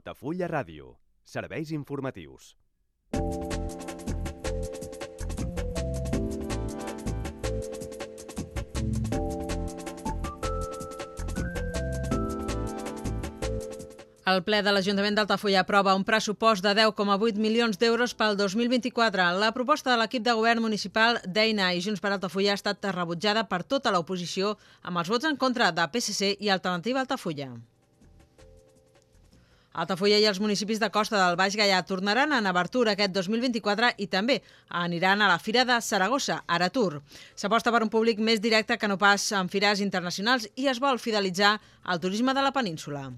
Altafulla Ràdio. Serveis informatius. El ple de l'Ajuntament d'Altafulla aprova un pressupost de 10,8 milions d'euros pel 2024. La proposta de l'equip de govern municipal d'Eina i Junts per Altafulla ha estat rebutjada per tota l'oposició amb els vots en contra de PSC i Alternativa Altafulla. Altafulla i els municipis de Costa del Baix Gaià tornaran en obertura aquest 2024 i també aniran a la Fira de Saragossa, Aratur. S'aposta per un públic més directe que no pas en fires internacionals i es vol fidelitzar el turisme de la península.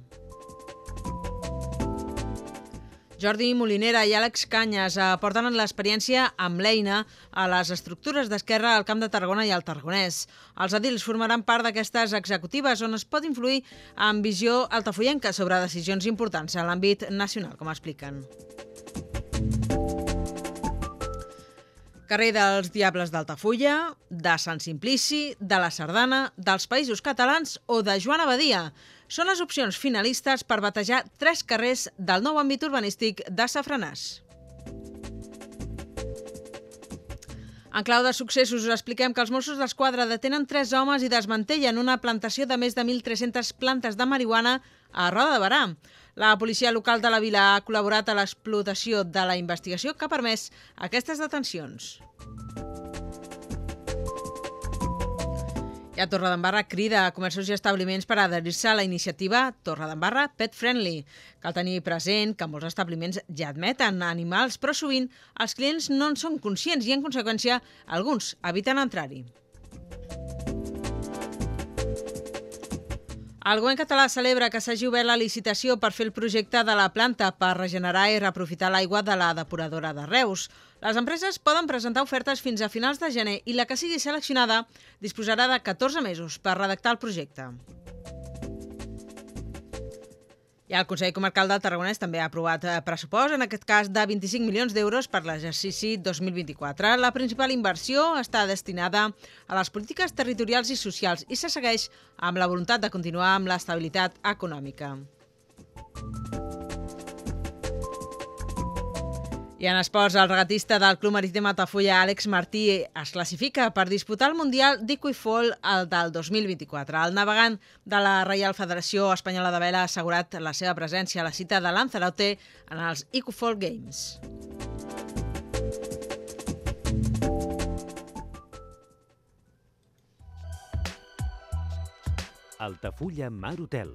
Jordi Molinera i Àlex Canyes aporten l'experiència amb l'eina a les estructures d'esquerra al Camp de Tarragona i al Tarragonès. Els edils formaran part d'aquestes executives on es pot influir amb visió altafollenca sobre decisions importants a l'àmbit nacional, com expliquen. Carrer dels Diables d'Altafulla, de Sant Simplici, de la Sardana, dels Països Catalans o de Joan Abadia són les opcions finalistes per batejar tres carrers del nou àmbit urbanístic de Safranàs. En clau de successos us expliquem que els Mossos d'Esquadra detenen tres homes i desmantellen una plantació de més de 1.300 plantes de marihuana a Roda de Barà. La policia local de la vila ha col·laborat a l'explotació de la investigació que ha permès aquestes detencions. A Torredembarra crida a comerços i establiments per adherir-se a la iniciativa Torredembarra Pet Friendly. Cal tenir present que molts establiments ja admeten animals, però sovint els clients no en són conscients i, en conseqüència, alguns eviten entrar-hi. El govern català celebra que s'hagi obert la licitació per fer el projecte de la planta per regenerar i reaprofitar l'aigua de la depuradora de Reus. Les empreses poden presentar ofertes fins a finals de gener i la que sigui seleccionada disposarà de 14 mesos per redactar el projecte. I el Consell Comarcal del Tarragonès també ha aprovat eh, pressupost, en aquest cas de 25 milions d'euros per l'exercici 2024. La principal inversió està destinada a les polítiques territorials i socials i se segueix amb la voluntat de continuar amb l'estabilitat econòmica. I en esports, el regatista del Club Marítim Altafulla, Àlex Martí, es classifica per disputar el Mundial d'Equifol el del 2024. El navegant de la Reial Federació Espanyola de Vela ha assegurat la seva presència a la cita de Lanzarote en els Equifol Games. Altafulla Mar Hotel.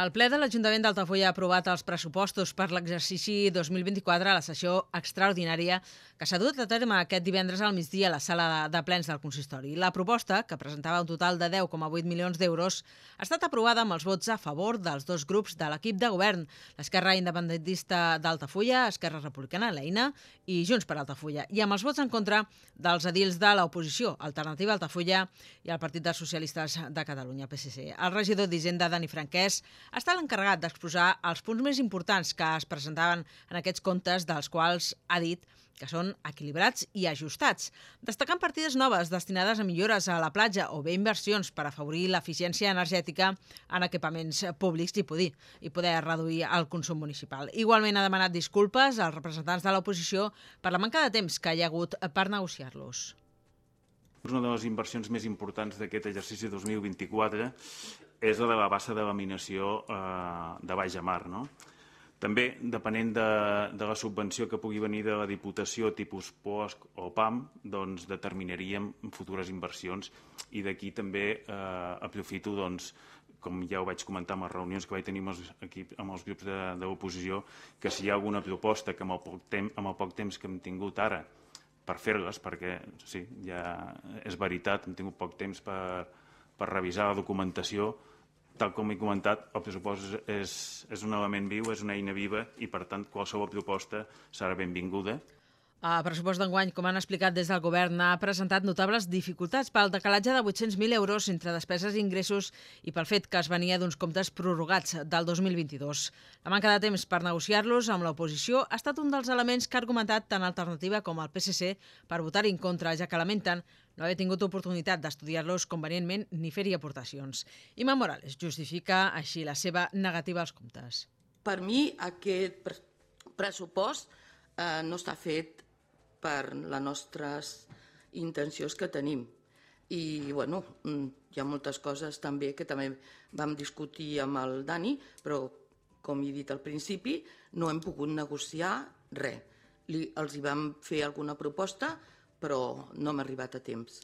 El ple de l'Ajuntament d'Altafulla ha aprovat els pressupostos per l'exercici 2024 a la sessió extraordinària que s'ha dut a terme aquest divendres al migdia a la sala de, plens del consistori. La proposta, que presentava un total de 10,8 milions d'euros, ha estat aprovada amb els vots a favor dels dos grups de l'equip de govern, l'Esquerra Independentista d'Altafulla, Esquerra Republicana, l'EINA i Junts per Altafulla, i amb els vots en contra dels edils de l'oposició, Alternativa Altafulla i el Partit dels Socialistes de Catalunya, PSC. El regidor d'Hisenda, Dani Franquès, estat l'encarregat d'exposar els punts més importants que es presentaven en aquests comptes, dels quals ha dit que són equilibrats i ajustats, destacant partides noves destinades a millores a la platja o bé inversions per afavorir l'eficiència energètica en equipaments públics i poder, i poder reduir el consum municipal. Igualment ha demanat disculpes als representants de l'oposició per la manca de temps que hi ha hagut per negociar-los. Una de les inversions més importants d'aquest exercici 2024 és la de la bassa de laminació eh, de Baix a Mar. No? També, depenent de, de la subvenció que pugui venir de la Diputació tipus POSC o PAM, doncs determinaríem futures inversions i d'aquí també eh, aprofito doncs, com ja ho vaig comentar en les reunions que vaig tenir amb els, aquí, amb els grups de, de l'oposició, que si hi ha alguna proposta que amb el, poc temps, amb el poc temps que hem tingut ara per fer-les, perquè sí, ja és veritat, hem tingut poc temps per, per revisar la documentació, tal com he comentat, el pressupost és, és un element viu, és una eina viva i, per tant, qualsevol proposta serà benvinguda el pressupost d'enguany, com han explicat des del govern, ha presentat notables dificultats pel decalatge de 800.000 euros entre despeses i ingressos i pel fet que es venia d'uns comptes prorrogats del 2022. La manca de temps per negociar-los amb l'oposició ha estat un dels elements que ha argumentat tant Alternativa com el PSC per votar en contra, ja que lamenten no haver tingut oportunitat d'estudiar-los convenientment ni fer-hi aportacions. Ima Morales justifica així la seva negativa als comptes. Per mi aquest pressupost eh, no està fet per les nostres intencions que tenim. I, bueno, mm, hi ha moltes coses també que també vam discutir amb el Dani, però, com he dit al principi, no hem pogut negociar res. Li, els hi vam fer alguna proposta, però no hem arribat a temps.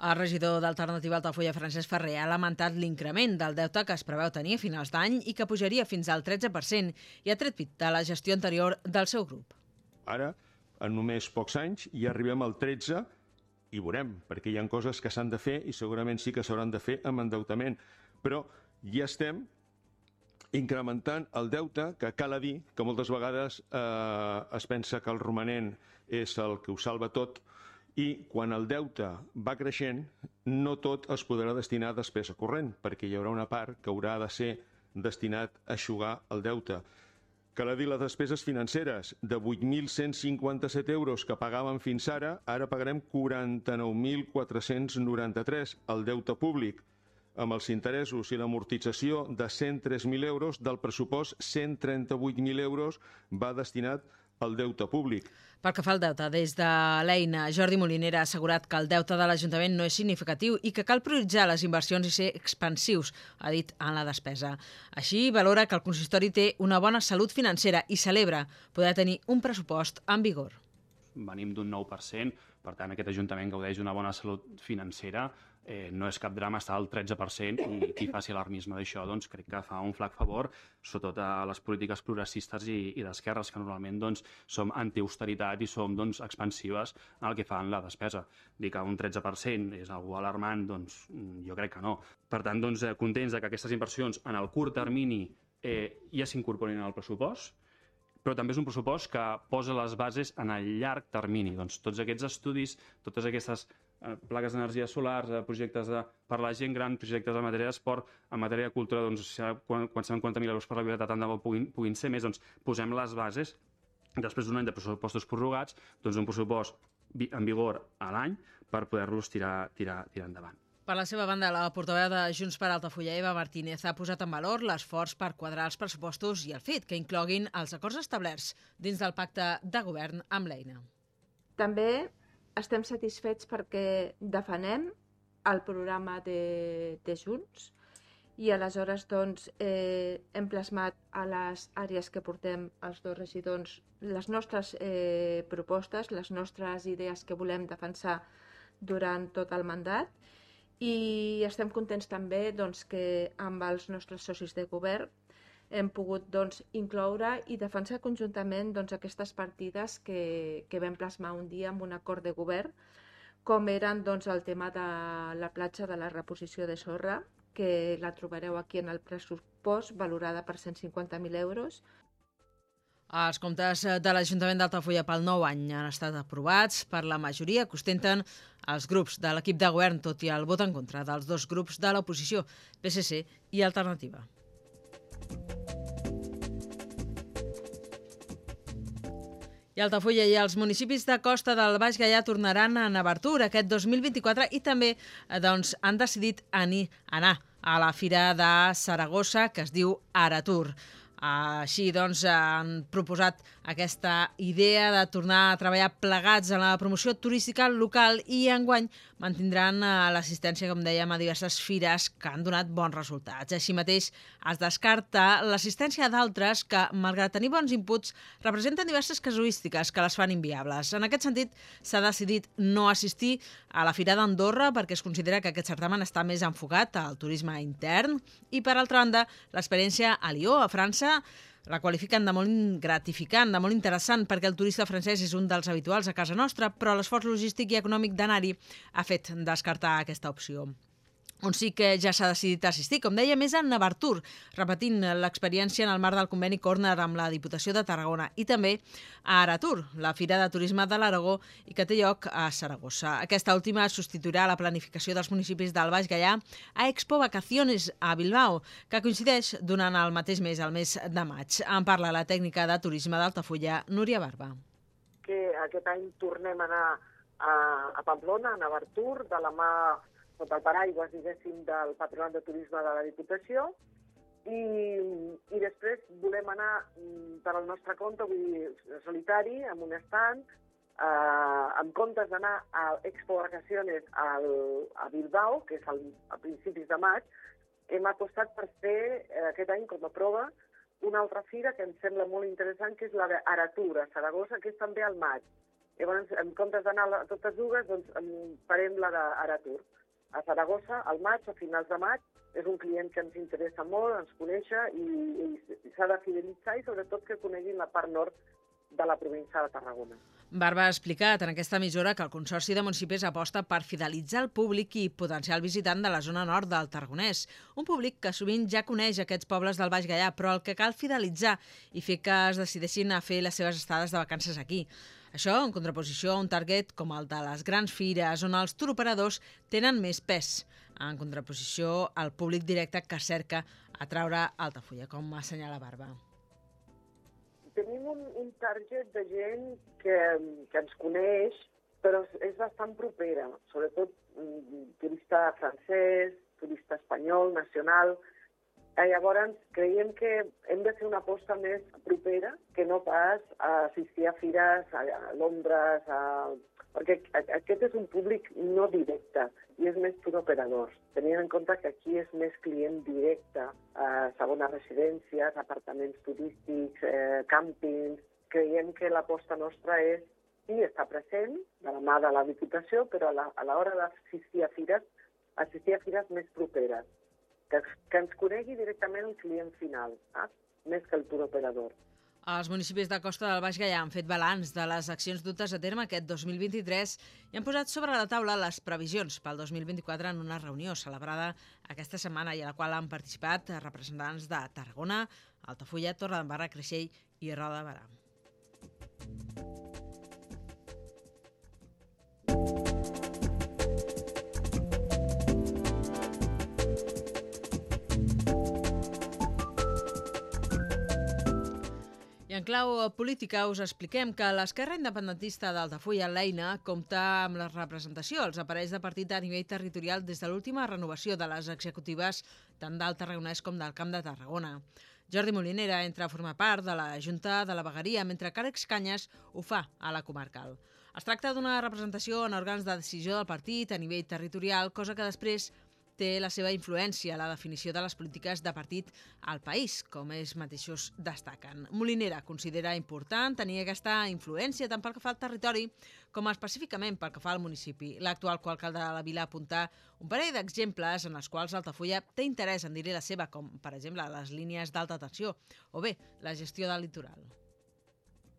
El regidor d'Alternativa Altafulla, Francesc Ferrer, ha lamentat l'increment del deute que es preveu tenir a finals d'any i que pujaria fins al 13% i ha tret pit de la gestió anterior del seu grup. Ara en només pocs anys i arribem al 13 i veurem, perquè hi ha coses que s'han de fer i segurament sí que s'hauran de fer amb endeutament. Però ja estem incrementant el deute, que cal dir que moltes vegades eh, es pensa que el romanent és el que ho salva tot, i quan el deute va creixent, no tot es podrà destinar a despesa corrent, perquè hi haurà una part que haurà de ser destinat a aixugar el deute. Cal dir les despeses financeres de 8.157 euros que pagàvem fins ara, ara pagarem 49.493 al deute públic amb els interessos i l'amortització de 103.000 euros del pressupost 138.000 euros va destinat al deute públic. Pel que fa al deute, des de l'eina, Jordi Molinera ha assegurat que el deute de l'Ajuntament no és significatiu i que cal prioritzar les inversions i ser expansius, ha dit en la despesa. Així, valora que el consistori té una bona salut financera i celebra poder tenir un pressupost en vigor. Venim d'un 9%, per tant, aquest Ajuntament gaudeix d'una bona salut financera, eh, no és cap drama estar al 13% i qui faci alarmisme d'això doncs, crec que fa un flac favor sobretot a les polítiques progressistes i, i d'esquerres que normalment doncs, som antiausteritat i som doncs, expansives en el que fan la despesa. Dir que un 13% és algú alarmant, doncs jo crec que no. Per tant, doncs, eh, contents de que aquestes inversions en el curt termini eh, ja s'incorporin al pressupost, però també és un pressupost que posa les bases en el llarg termini. Doncs tots aquests estudis, totes aquestes plaques d'energia solar, eh, projectes de, per la gent gran, projectes en matèria d'esport, en matèria de cultura, doncs, quan, quan seran 40.000 euros per la biblioteca, tant de bo puguin, puguin ser més, doncs posem les bases, després d'un any de pressupostos prorrogats, doncs un pressupost en vigor a l'any per poder-los tirar, tirar, tirar endavant. Per la seva banda, la portaveu de Junts per Altafulla, Eva Martínez, ha posat en valor l'esforç per quadrar els pressupostos i el fet que incloguin els acords establerts dins del pacte de govern amb l'EINA. També estem satisfets perquè defenem el programa de, de Junts i aleshores doncs, eh, hem plasmat a les àrees que portem els dos regidors les nostres eh, propostes, les nostres idees que volem defensar durant tot el mandat i estem contents també doncs, que amb els nostres socis de govern hem pogut doncs, incloure i defensar conjuntament doncs, aquestes partides que, que vam plasmar un dia amb un acord de govern, com eren doncs, el tema de la platja de la reposició de sorra, que la trobareu aquí en el pressupost, valorada per 150.000 euros. Els comptes de l'Ajuntament d'Altafulla pel nou any han estat aprovats per la majoria que ostenten els grups de l'equip de govern, tot i el vot en contra dels dos grups de l'oposició, PSC i Alternativa. I Altafulla i els municipis de costa del Baix Gaià tornaran a Navartur aquest 2024 i també eh, doncs, han decidit anar a la Fira de Saragossa, que es diu Aratur. Així, doncs, han proposat aquesta idea de tornar a treballar plegats en la promoció turística local i enguany mantindran eh, l'assistència, com dèiem, a diverses fires que han donat bons resultats. Així mateix, es descarta l'assistència d'altres que, malgrat tenir bons inputs, representen diverses casuístiques que les fan inviables. En aquest sentit, s'ha decidit no assistir a la Fira d'Andorra perquè es considera que aquest certamen està més enfocat al turisme intern i, per altra banda, l'experiència a Lió, a França, la qualifiquen de molt gratificant, de molt interessant, perquè el turista francès és un dels habituals a casa nostra, però l'esforç logístic i econòmic d'anar-hi ha fet descartar aquesta opció on sí que ja s'ha decidit assistir, com deia, més a Navartur, repetint l'experiència en el marc del conveni Corner amb la Diputació de Tarragona i també a Aratur, la Fira de Turisme de l'Aragó i que té lloc a Saragossa. Aquesta última substituirà la planificació dels municipis del Baix Gallà a Expo Vacaciones a Bilbao, que coincideix durant el mateix mes, el mes de maig. En parla la tècnica de turisme d'Altafulla, Núria Barba. Que aquest any tornem a anar a, a Pamplona, a Navartur, de la mà sota el paraigües, diguéssim, del Patronat de Turisme de la Diputació, i, i després volem anar mm, per al nostre compte, vull dir, solitari, amb un stand, eh, en comptes d'anar a Expo Vacaciones al, a Bilbao, que és al, a principis de maig, hem apostat per fer eh, aquest any com a prova una altra fira que em sembla molt interessant, que és la d'Aratur, a Saragossa, que és també al maig. Llavors, en comptes d'anar a totes dues, doncs farem la d'Aratur a Saragossa al maig, a finals de maig. És un client que ens interessa molt, ens conèixer i, i s'ha de fidelitzar i sobretot que coneguin la part nord de la província de Tarragona. Barba ha explicat en aquesta emissora que el Consorci de Municipis aposta per fidelitzar el públic i potencial visitant de la zona nord del Tarragonès. Un públic que sovint ja coneix aquests pobles del Baix Gallà, però el que cal fidelitzar i fer que es decideixin a fer les seves estades de vacances aquí. Això en contraposició a un target com el de les grans fires, on els turoperadors tenen més pes, en contraposició al públic directe que cerca atraure Altafulla, com assenyala Barba. Tenim un, un target de gent que, que ens coneix, però és bastant propera, sobretot mm, turista francès, turista espanyol, nacional, llavors, creiem que hem de fer una aposta més propera que no pas a assistir a fires a Londres, a... perquè aquest és un públic no directe i és més per operadors, tenint en compte que aquí és més client directe, a segones residències, apartaments turístics, eh, càmpings... Creiem que l'aposta nostra és sí, està present de la mà de la Diputació, però a l'hora d'assistir a fires, assistir a fires més properes que, que ens conegui directament el client final, saps? més que el tour operador. Els municipis de Costa del Baix Gaià han fet balanç de les accions dutes a terme aquest 2023 i han posat sobre la taula les previsions pel 2024 en una reunió celebrada aquesta setmana i a la qual han participat representants de Tarragona, Altafulla, Torredembarra, Creixell i Roda de Barà. En clau política us expliquem que l'esquerra independentista d'Altafulla, l'EINA, compta amb la representació als aparells de partit a nivell territorial des de l'última renovació de les executives tant del Tarragonès com del Camp de Tarragona. Jordi Molinera entra a formar part de la Junta de la Vegueria, mentre Àlex Canyes ho fa a la comarcal. Es tracta d'una representació en òrgans de decisió del partit a nivell territorial, cosa que després té la seva influència a la definició de les polítiques de partit al país, com ells mateixos destaquen. Molinera considera important tenir aquesta influència tant pel que fa al territori com específicament pel que fa al municipi. L'actual alcalde de la vila apunta un parell d'exemples en els quals Altafulla té interès en dir-hi la seva, com per exemple les línies d'alta tensió o bé la gestió del litoral.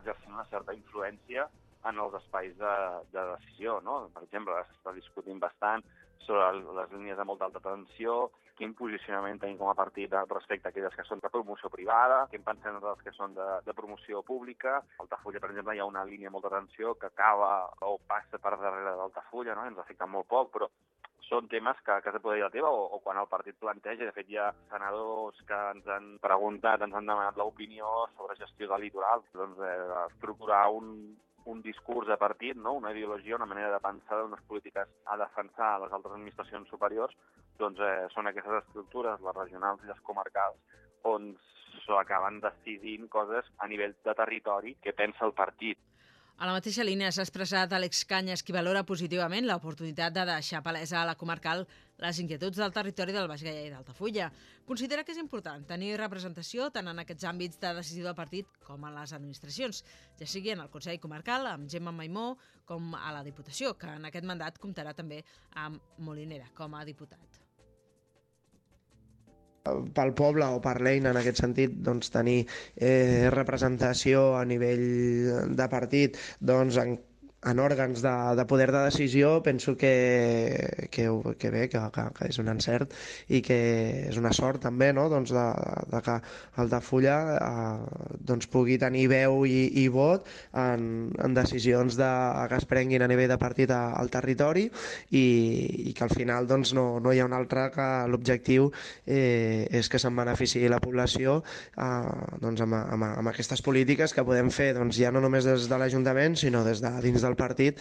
Exercint una certa influència en els espais de, de decisió. No? Per exemple, s'està discutint bastant sobre les línies de molta alta tensió, quin posicionament tenim com a partit respecte a aquelles que són de promoció privada, què en pensem de les que són de, de promoció pública. A Altafulla, per exemple, hi ha una línia de molta tensió que acaba o passa per darrere d'Altafulla, no? ens afecta molt poc, però són temes que, que has de poder dir la teva o, o quan el partit planteja, de fet hi ha senadors que ens han preguntat, ens han demanat l'opinió sobre gestió del litoral, doncs eh, estructurar un, un discurs de partit, no? una ideologia, una manera de pensar unes polítiques a defensar a les altres administracions superiors, doncs eh, són aquestes estructures, les regionals i les comarcals, on o acaben decidint coses a nivell de territori que pensa el partit. A la mateixa línia s'ha expressat Àlex Canyes, qui valora positivament l'oportunitat de deixar palesa a la comarcal les inquietuds del territori del Baix Gaià i d'Altafulla. Considera que és important tenir representació tant en aquests àmbits de decisió del partit com en les administracions, ja sigui en el Consell Comarcal, amb Gemma Maimó, com a la Diputació, que en aquest mandat comptarà també amb Molinera com a diputat pel poble o per l'eina en aquest sentit doncs, tenir eh, representació a nivell de partit doncs, en en òrgans de, de poder de decisió penso que, que, que bé, que, que, que és un encert i que és una sort també no? doncs de, de que el de Fulla eh, doncs pugui tenir veu i, i vot en, en decisions de, que es prenguin a nivell de partit al territori i, i que al final doncs, no, no hi ha un altre que l'objectiu eh, és que se'n beneficiï la població eh, doncs amb, amb, amb aquestes polítiques que podem fer doncs, ja no només des de l'Ajuntament sinó des de dins del partit.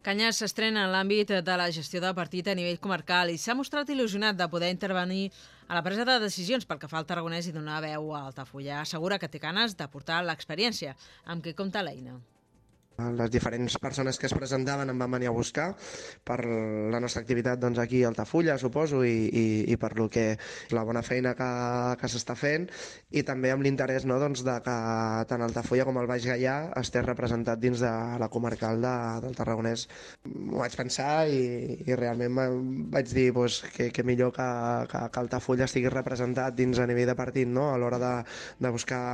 Canyes s'estrena en l'àmbit de la gestió del partit a nivell comarcal i s'ha mostrat il·lusionat de poder intervenir a la presa de decisions pel que fa al Tarragonès i donar veu a Altafulla. Assegura que té ganes d'aportar l'experiència amb què compta l'eina. Les diferents persones que es presentaven em van venir a buscar per la nostra activitat doncs, aquí a Altafulla, suposo, i, i, i per lo que la bona feina que, que s'està fent i també amb l'interès no, doncs, de que tant Altafulla com el Baix Gaià estés representat dins de la comarcal de, del Tarragonès. M'ho vaig pensar i, i realment vaig dir doncs, que, que millor que, que, que Altafulla estigui representat dins a nivell de partit no? a l'hora de, de buscar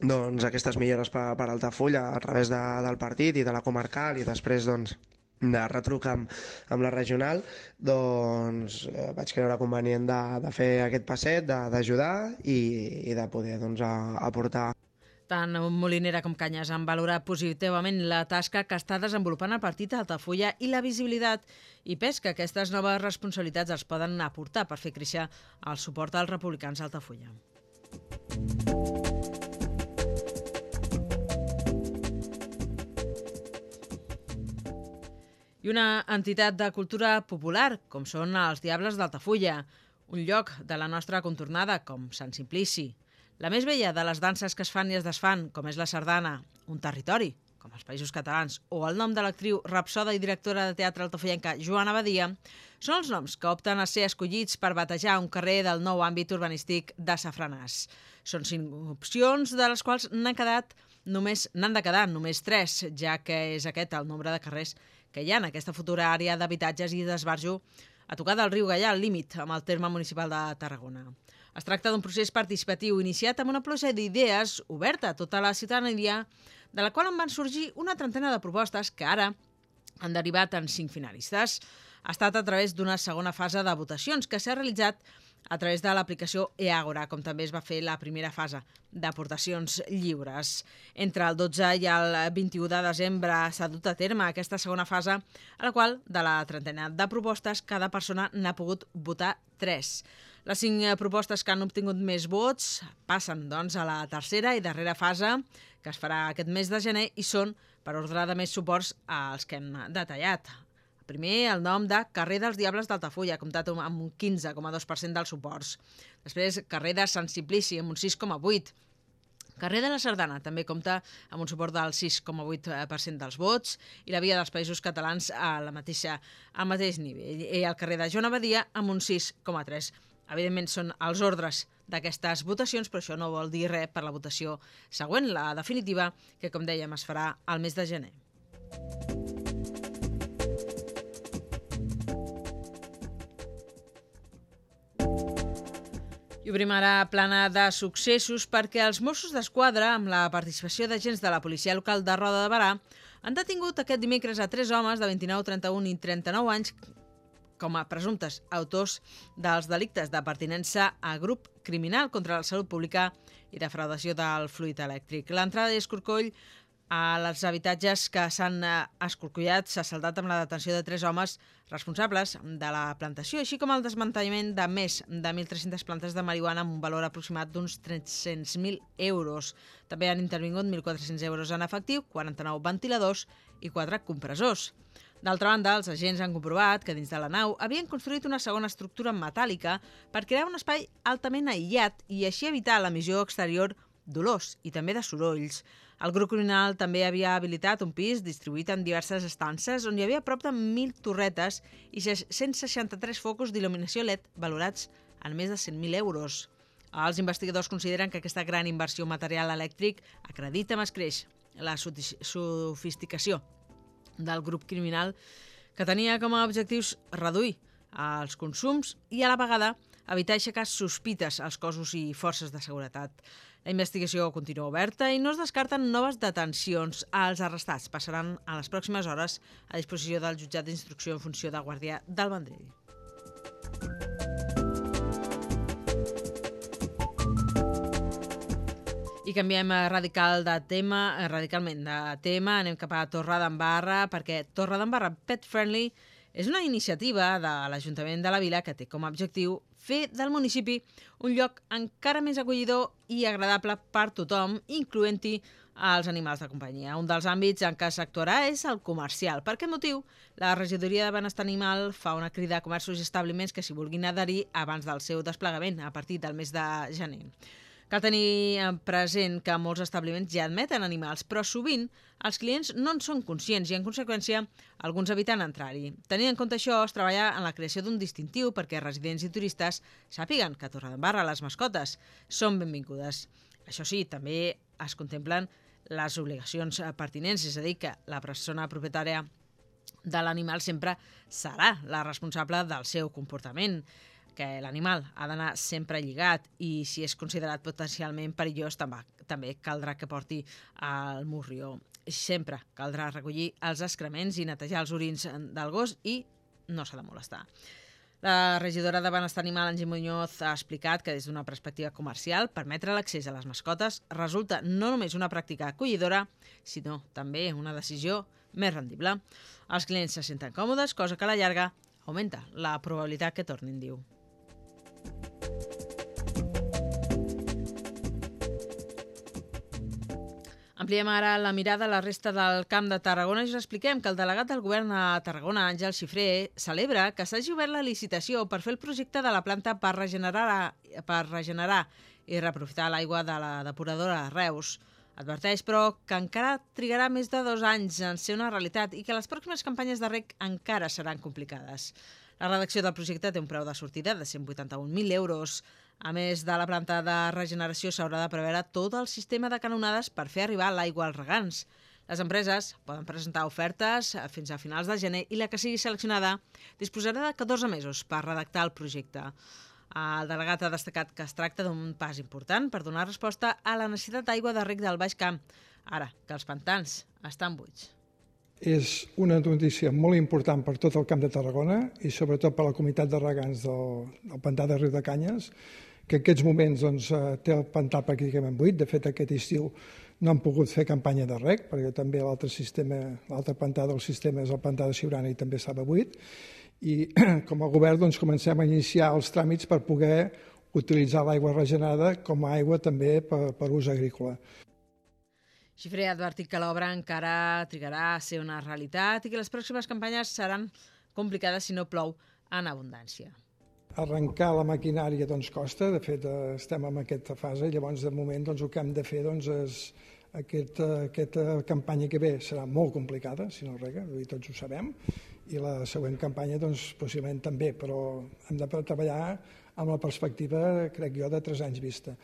doncs, aquestes millores per, per Altafulla a través de, del partit i de la comarcal i després doncs, de retruc amb, amb la regional, doncs eh, vaig creure convenient de, de fer aquest passet, d'ajudar i, i de poder doncs, aportar tant Molinera com Canyes han valorat positivament la tasca que està desenvolupant el partit a Altafulla i la visibilitat i pes que aquestes noves responsabilitats els poden aportar per fer créixer el suport als republicans a Altafulla. I una entitat de cultura popular, com són els Diables d'Altafulla, un lloc de la nostra contornada, com Sant Simplici, la més vella de les danses que es fan i es desfan, com és la sardana, un territori, com els Països Catalans, o el nom de l'actriu, rapsoda i directora de teatre altafollenca Joana Badia, són els noms que opten a ser escollits per batejar un carrer del nou àmbit urbanístic de Safranàs. Són cinc opcions, de les quals n'han quedat només n'han de quedar només tres, ja que és aquest el nombre de carrers que hi ha en aquesta futura àrea d'habitatges i d'esbarjo a tocar del riu Gallà, al límit amb el terme municipal de Tarragona. Es tracta d'un procés participatiu iniciat amb una plosa d'idees oberta a tota la ciutadania, de la qual en van sorgir una trentena de propostes que ara han derivat en cinc finalistes. Ha estat a través d'una segona fase de votacions que s'ha realitzat a través de l'aplicació eAgora, com també es va fer la primera fase d'aportacions lliures. Entre el 12 i el 21 de desembre s'ha dut a terme aquesta segona fase, a la qual, de la trentena de propostes, cada persona n'ha pogut votar tres. Les cinc propostes que han obtingut més vots passen doncs, a la tercera i darrera fase, que es farà aquest mes de gener, i són, per ordre de més suports, als que hem detallat. Primer, el nom de Carrer dels Diables d'Altafulla, comptat amb un 15,2% dels suports. Després, Carrer de Sant Simplici, amb un 6,8%. Carrer de la Sardana també compta amb un suport del 6,8% dels vots i la Via dels Països Catalans a la mateixa, al mateix nivell. I el carrer de Joan Abadia amb un 6,3%. Evidentment són els ordres d'aquestes votacions, però això no vol dir res per la votació següent, la definitiva, que com dèiem es farà al mes de gener. I obrim ara plana de successos perquè els Mossos d'Esquadra, amb la participació d'agents de la policia local de Roda de Barà, han detingut aquest dimecres a tres homes de 29, 31 i 39 anys com a presumptes autors dels delictes de pertinença a grup criminal contra la salut pública i defraudació del fluid elèctric. L'entrada i escorcoll a els habitatges que s'han eh, escorcollat s'ha saldat amb la detenció de tres homes responsables de la plantació, així com el desmantellament de més de 1.300 plantes de marihuana amb un valor aproximat d'uns 300.000 euros. També han intervingut 1.400 euros en efectiu, 49 ventiladors i 4 compressors. D'altra banda, els agents han comprovat que dins de la nau havien construït una segona estructura metàl·lica per crear un espai altament aïllat i així evitar l'emissió exterior d'olors i també de sorolls. El grup criminal també havia habilitat un pis distribuït en diverses estances on hi havia prop de 1.000 torretes i 163 focus d'il·luminació LED valorats en més de 100.000 euros. Els investigadors consideren que aquesta gran inversió material elèctric acredita més creix la sofisticació del grup criminal que tenia com a objectius reduir els consums i a la vegada evitar aixecar sospites als cossos i forces de seguretat. La investigació continua oberta i no es descarten noves detencions. Els arrestats passaran a les pròximes hores a disposició del jutjat d'instrucció en funció de Guàrdia del Vendrell. I canviem eh, radical de tema, eh, radicalment de tema, anem cap a Torre d'Embarra, perquè Torre d'Embarra Pet Friendly és una iniciativa de l'Ajuntament de la Vila que té com a objectiu fer del municipi un lloc encara més acollidor i agradable per tothom, incloent-hi als animals de companyia. Un dels àmbits en què s'actuarà és el comercial. Per aquest motiu, la Regidoria de Benestar Animal fa una crida a comerços i establiments que s'hi vulguin adherir abans del seu desplegament, a partir del mes de gener. Cal tenir present que molts establiments ja admeten animals, però sovint els clients no en són conscients i, en conseqüència, alguns eviten entrar-hi. Tenint en compte això, es treballa en la creació d'un distintiu perquè residents i turistes sàpiguen que a Torredembarra les mascotes són benvingudes. Això sí, també es contemplen les obligacions pertinents, és a dir, que la persona propietària de l'animal sempre serà la responsable del seu comportament que l'animal ha d'anar sempre lligat i si és considerat potencialment perillós també, també caldrà que porti el morrió. Sempre caldrà recollir els excrements i netejar els orins del gos i no s'ha de molestar. La regidora de Benestar Animal, Angie Muñoz, ha explicat que des d'una perspectiva comercial, permetre l'accés a les mascotes resulta no només una pràctica acollidora, sinó també una decisió més rendible. Els clients se senten còmodes, cosa que a la llarga augmenta la probabilitat que tornin, diu. Ampliem ara la mirada a la resta del Camp de Tarragona i us expliquem que el delegat del govern a Tarragona, Àngel Xifré, celebra que s'hagi obert la licitació per fer el projecte de la planta per regenerar, per regenerar i reaprofitar l'aigua de la depuradora de Reus. Adverteix, però, que encara trigarà més de dos anys en ser una realitat i que les pròximes campanyes de rec encara seran complicades. La redacció del projecte té un preu de sortida de 181.000 euros. A més de la planta de regeneració, s'haurà de preveure tot el sistema de canonades per fer arribar l'aigua als regants. Les empreses poden presentar ofertes fins a finals de gener i la que sigui seleccionada disposarà de 14 mesos per redactar el projecte. El delegat ha destacat que es tracta d'un pas important per donar resposta a la necessitat d'aigua de rec del Baix Camp, ara que els pantans estan buits. És una notícia molt important per tot el Camp de Tarragona i sobretot per la comunitat de regants del, del pantà de Riu de Canyes, que en aquests moments doncs, eh, té el pantà pràcticament buit. De fet, aquest estiu no han pogut fer campanya de rec, perquè també l'altre sistema, l'altre pantà del sistema és el pantà de Siurana i també estava buit. I com a govern doncs, comencem a iniciar els tràmits per poder utilitzar l'aigua regenerada com a aigua també per, per ús agrícola. Xifré ha advertit que l'obra encara trigarà a ser una realitat i que les pròximes campanyes seran complicades si no plou en abundància. Arrencar la maquinària doncs, costa, de fet eh, estem en aquesta fase, llavors de moment doncs, el que hem de fer doncs, és aquest, aquesta campanya que ve serà molt complicada, si no rega, i tots ho sabem, i la següent campanya doncs, possiblement també, però hem de treballar amb la perspectiva, crec jo, de tres anys vista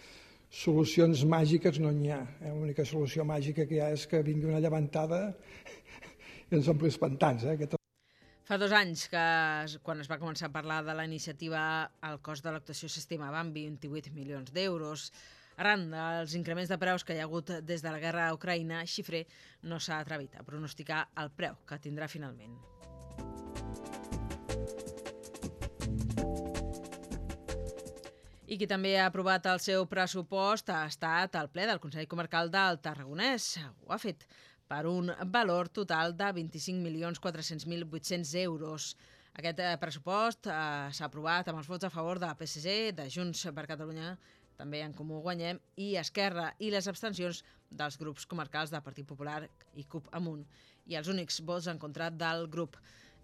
solucions màgiques no n'hi ha. Eh? L'única solució màgica que hi ha és que vingui una llevantada i ens ompli els pantans. Eh? Aquesta... Fa dos anys que, quan es va començar a parlar de la iniciativa, el cost de l'actuació s'estimava en 28 milions d'euros. Arran dels increments de preus que hi ha hagut des de la guerra a Ucraïna, Xifré no s'ha atrevit a pronosticar el preu que tindrà finalment. I qui també ha aprovat el seu pressupost ha estat el ple del Consell Comarcal del Tarragonès. Ho ha fet per un valor total de 25.400.800 euros. Aquest eh, pressupost eh, s'ha aprovat amb els vots a favor de PSC, de Junts per Catalunya, també en Comú Guanyem, i Esquerra, i les abstencions dels grups comarcals de Partit Popular i CUP Amunt i els únics vots en contra del grup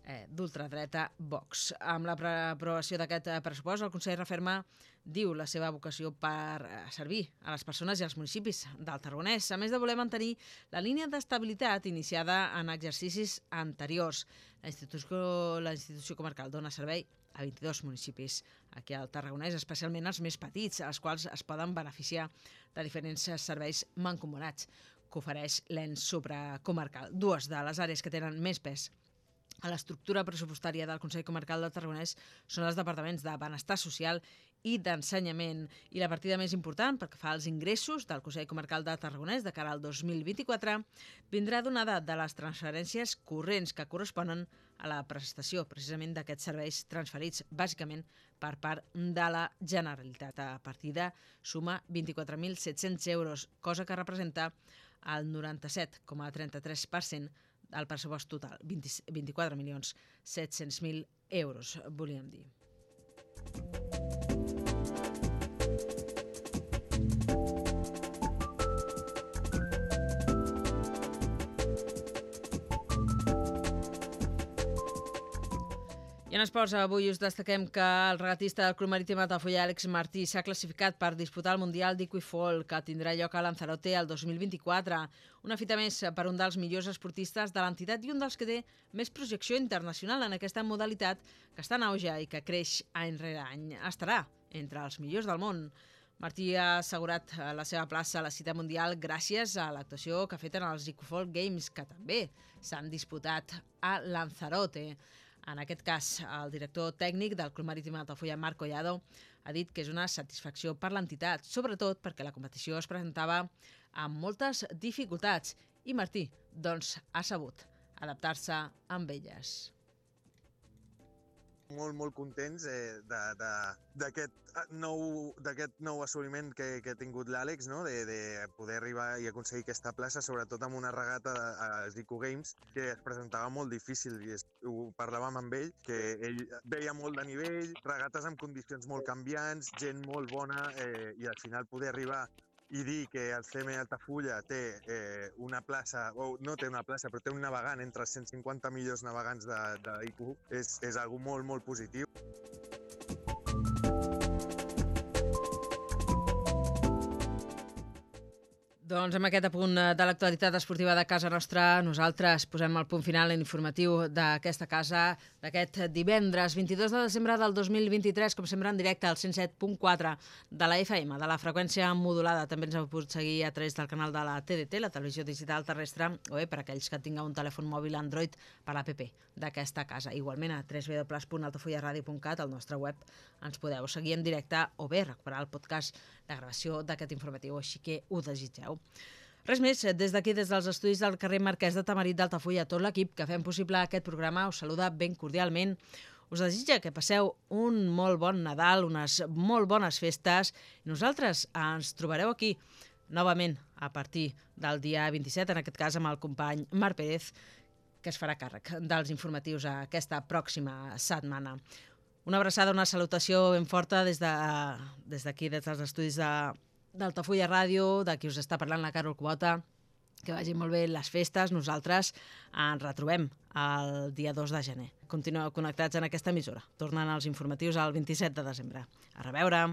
eh, d'ultradreta Vox. Amb l'aprovació d'aquest eh, pressupost, el Consell referma, diu, la seva vocació per eh, servir a les persones i als municipis del Tarragonès, a més de voler mantenir la línia d'estabilitat iniciada en exercicis anteriors. La institució, la institució comarcal dona servei a 22 municipis aquí al Tarragonès, especialment els més petits, els quals es poden beneficiar de diferents serveis mancomunats que ofereix l'ENS supracomarcal. Dues de les àrees que tenen més pes a l'estructura pressupostària del Consell Comarcal del Tarragonès són els departaments de Benestar Social i d'Ensenyament. I la partida més important, perquè fa els ingressos del Consell Comarcal de Tarragonès de cara al 2024, vindrà donada de les transferències corrents que corresponen a la prestació precisament d'aquests serveis transferits bàsicament per part de la Generalitat. A partida suma 24.700 euros, cosa que representa el 97,33% el pressupost total, 20, 24 milions 700.000 euros, volíem dir. En esports, avui us destaquem que el regatista del Club Marítim Altafulla, Àlex Martí, s'ha classificat per disputar el Mundial d'Equifol, que tindrà lloc a Lanzarote el 2024. Una fita més per un dels millors esportistes de l'entitat i un dels que té més projecció internacional en aquesta modalitat que està en auge i que creix any rere any. Estarà entre els millors del món. Martí ha assegurat la seva plaça a la cita mundial gràcies a l'actuació que ha fet en els Equifol Games, que també s'han disputat a Lanzarote. En aquest cas, el director tècnic del Club Marítim Altafulla, Marc Collado, ha dit que és una satisfacció per l'entitat, sobretot perquè la competició es presentava amb moltes dificultats. I Martí, doncs, ha sabut adaptar-se amb elles molt, molt contents eh, d'aquest eh, nou, nou assoliment que, que ha tingut l'Àlex, no? de, de poder arribar i aconseguir aquesta plaça, sobretot amb una regata a Zico Games, que es presentava molt difícil i es, ho parlàvem amb ell, que ell veia molt de nivell, regates amb condicions molt canviants, gent molt bona eh, i al final poder arribar i dir que el CM Altafulla té eh, una plaça, o no té una plaça, però té un navegant entre els 150 millors navegants d'IQ, és, és algo molt, molt positiu. Doncs amb aquest apunt eh, de l'actualitat esportiva de casa nostra, nosaltres posem el punt final en informatiu d'aquesta casa d'aquest divendres 22 de desembre del 2023, com sempre en directe al 107.4 de la FM, de la freqüència modulada. També ens heu pogut seguir a través del canal de la TDT, la televisió digital terrestre, o bé per aquells que tingueu un telèfon mòbil Android per l'APP d'aquesta casa. Igualment a www.altafullaradio.cat, al nostre web, ens podeu seguir en directe o bé recuperar el podcast de gravació d'aquest informatiu, així que ho desitgeu. Res més, des d'aquí, des dels estudis del carrer Marquès de Tamarit d'Altafulla, tot l'equip que fem possible aquest programa us saluda ben cordialment. Us desitja que passeu un molt bon Nadal, unes molt bones festes. Nosaltres ens trobareu aquí novament a partir del dia 27, en aquest cas amb el company Marc Pérez, que es farà càrrec dels informatius aquesta pròxima setmana. Una abraçada, una salutació ben forta des d'aquí, de, des, des dels estudis d'Altafulla Ràdio, de qui us està parlant la Carol Quota, que vagin molt bé les festes. Nosaltres ens retrobem el dia 2 de gener. Continueu connectats en aquesta emissora. Tornen els informatius al 27 de desembre. A reveure!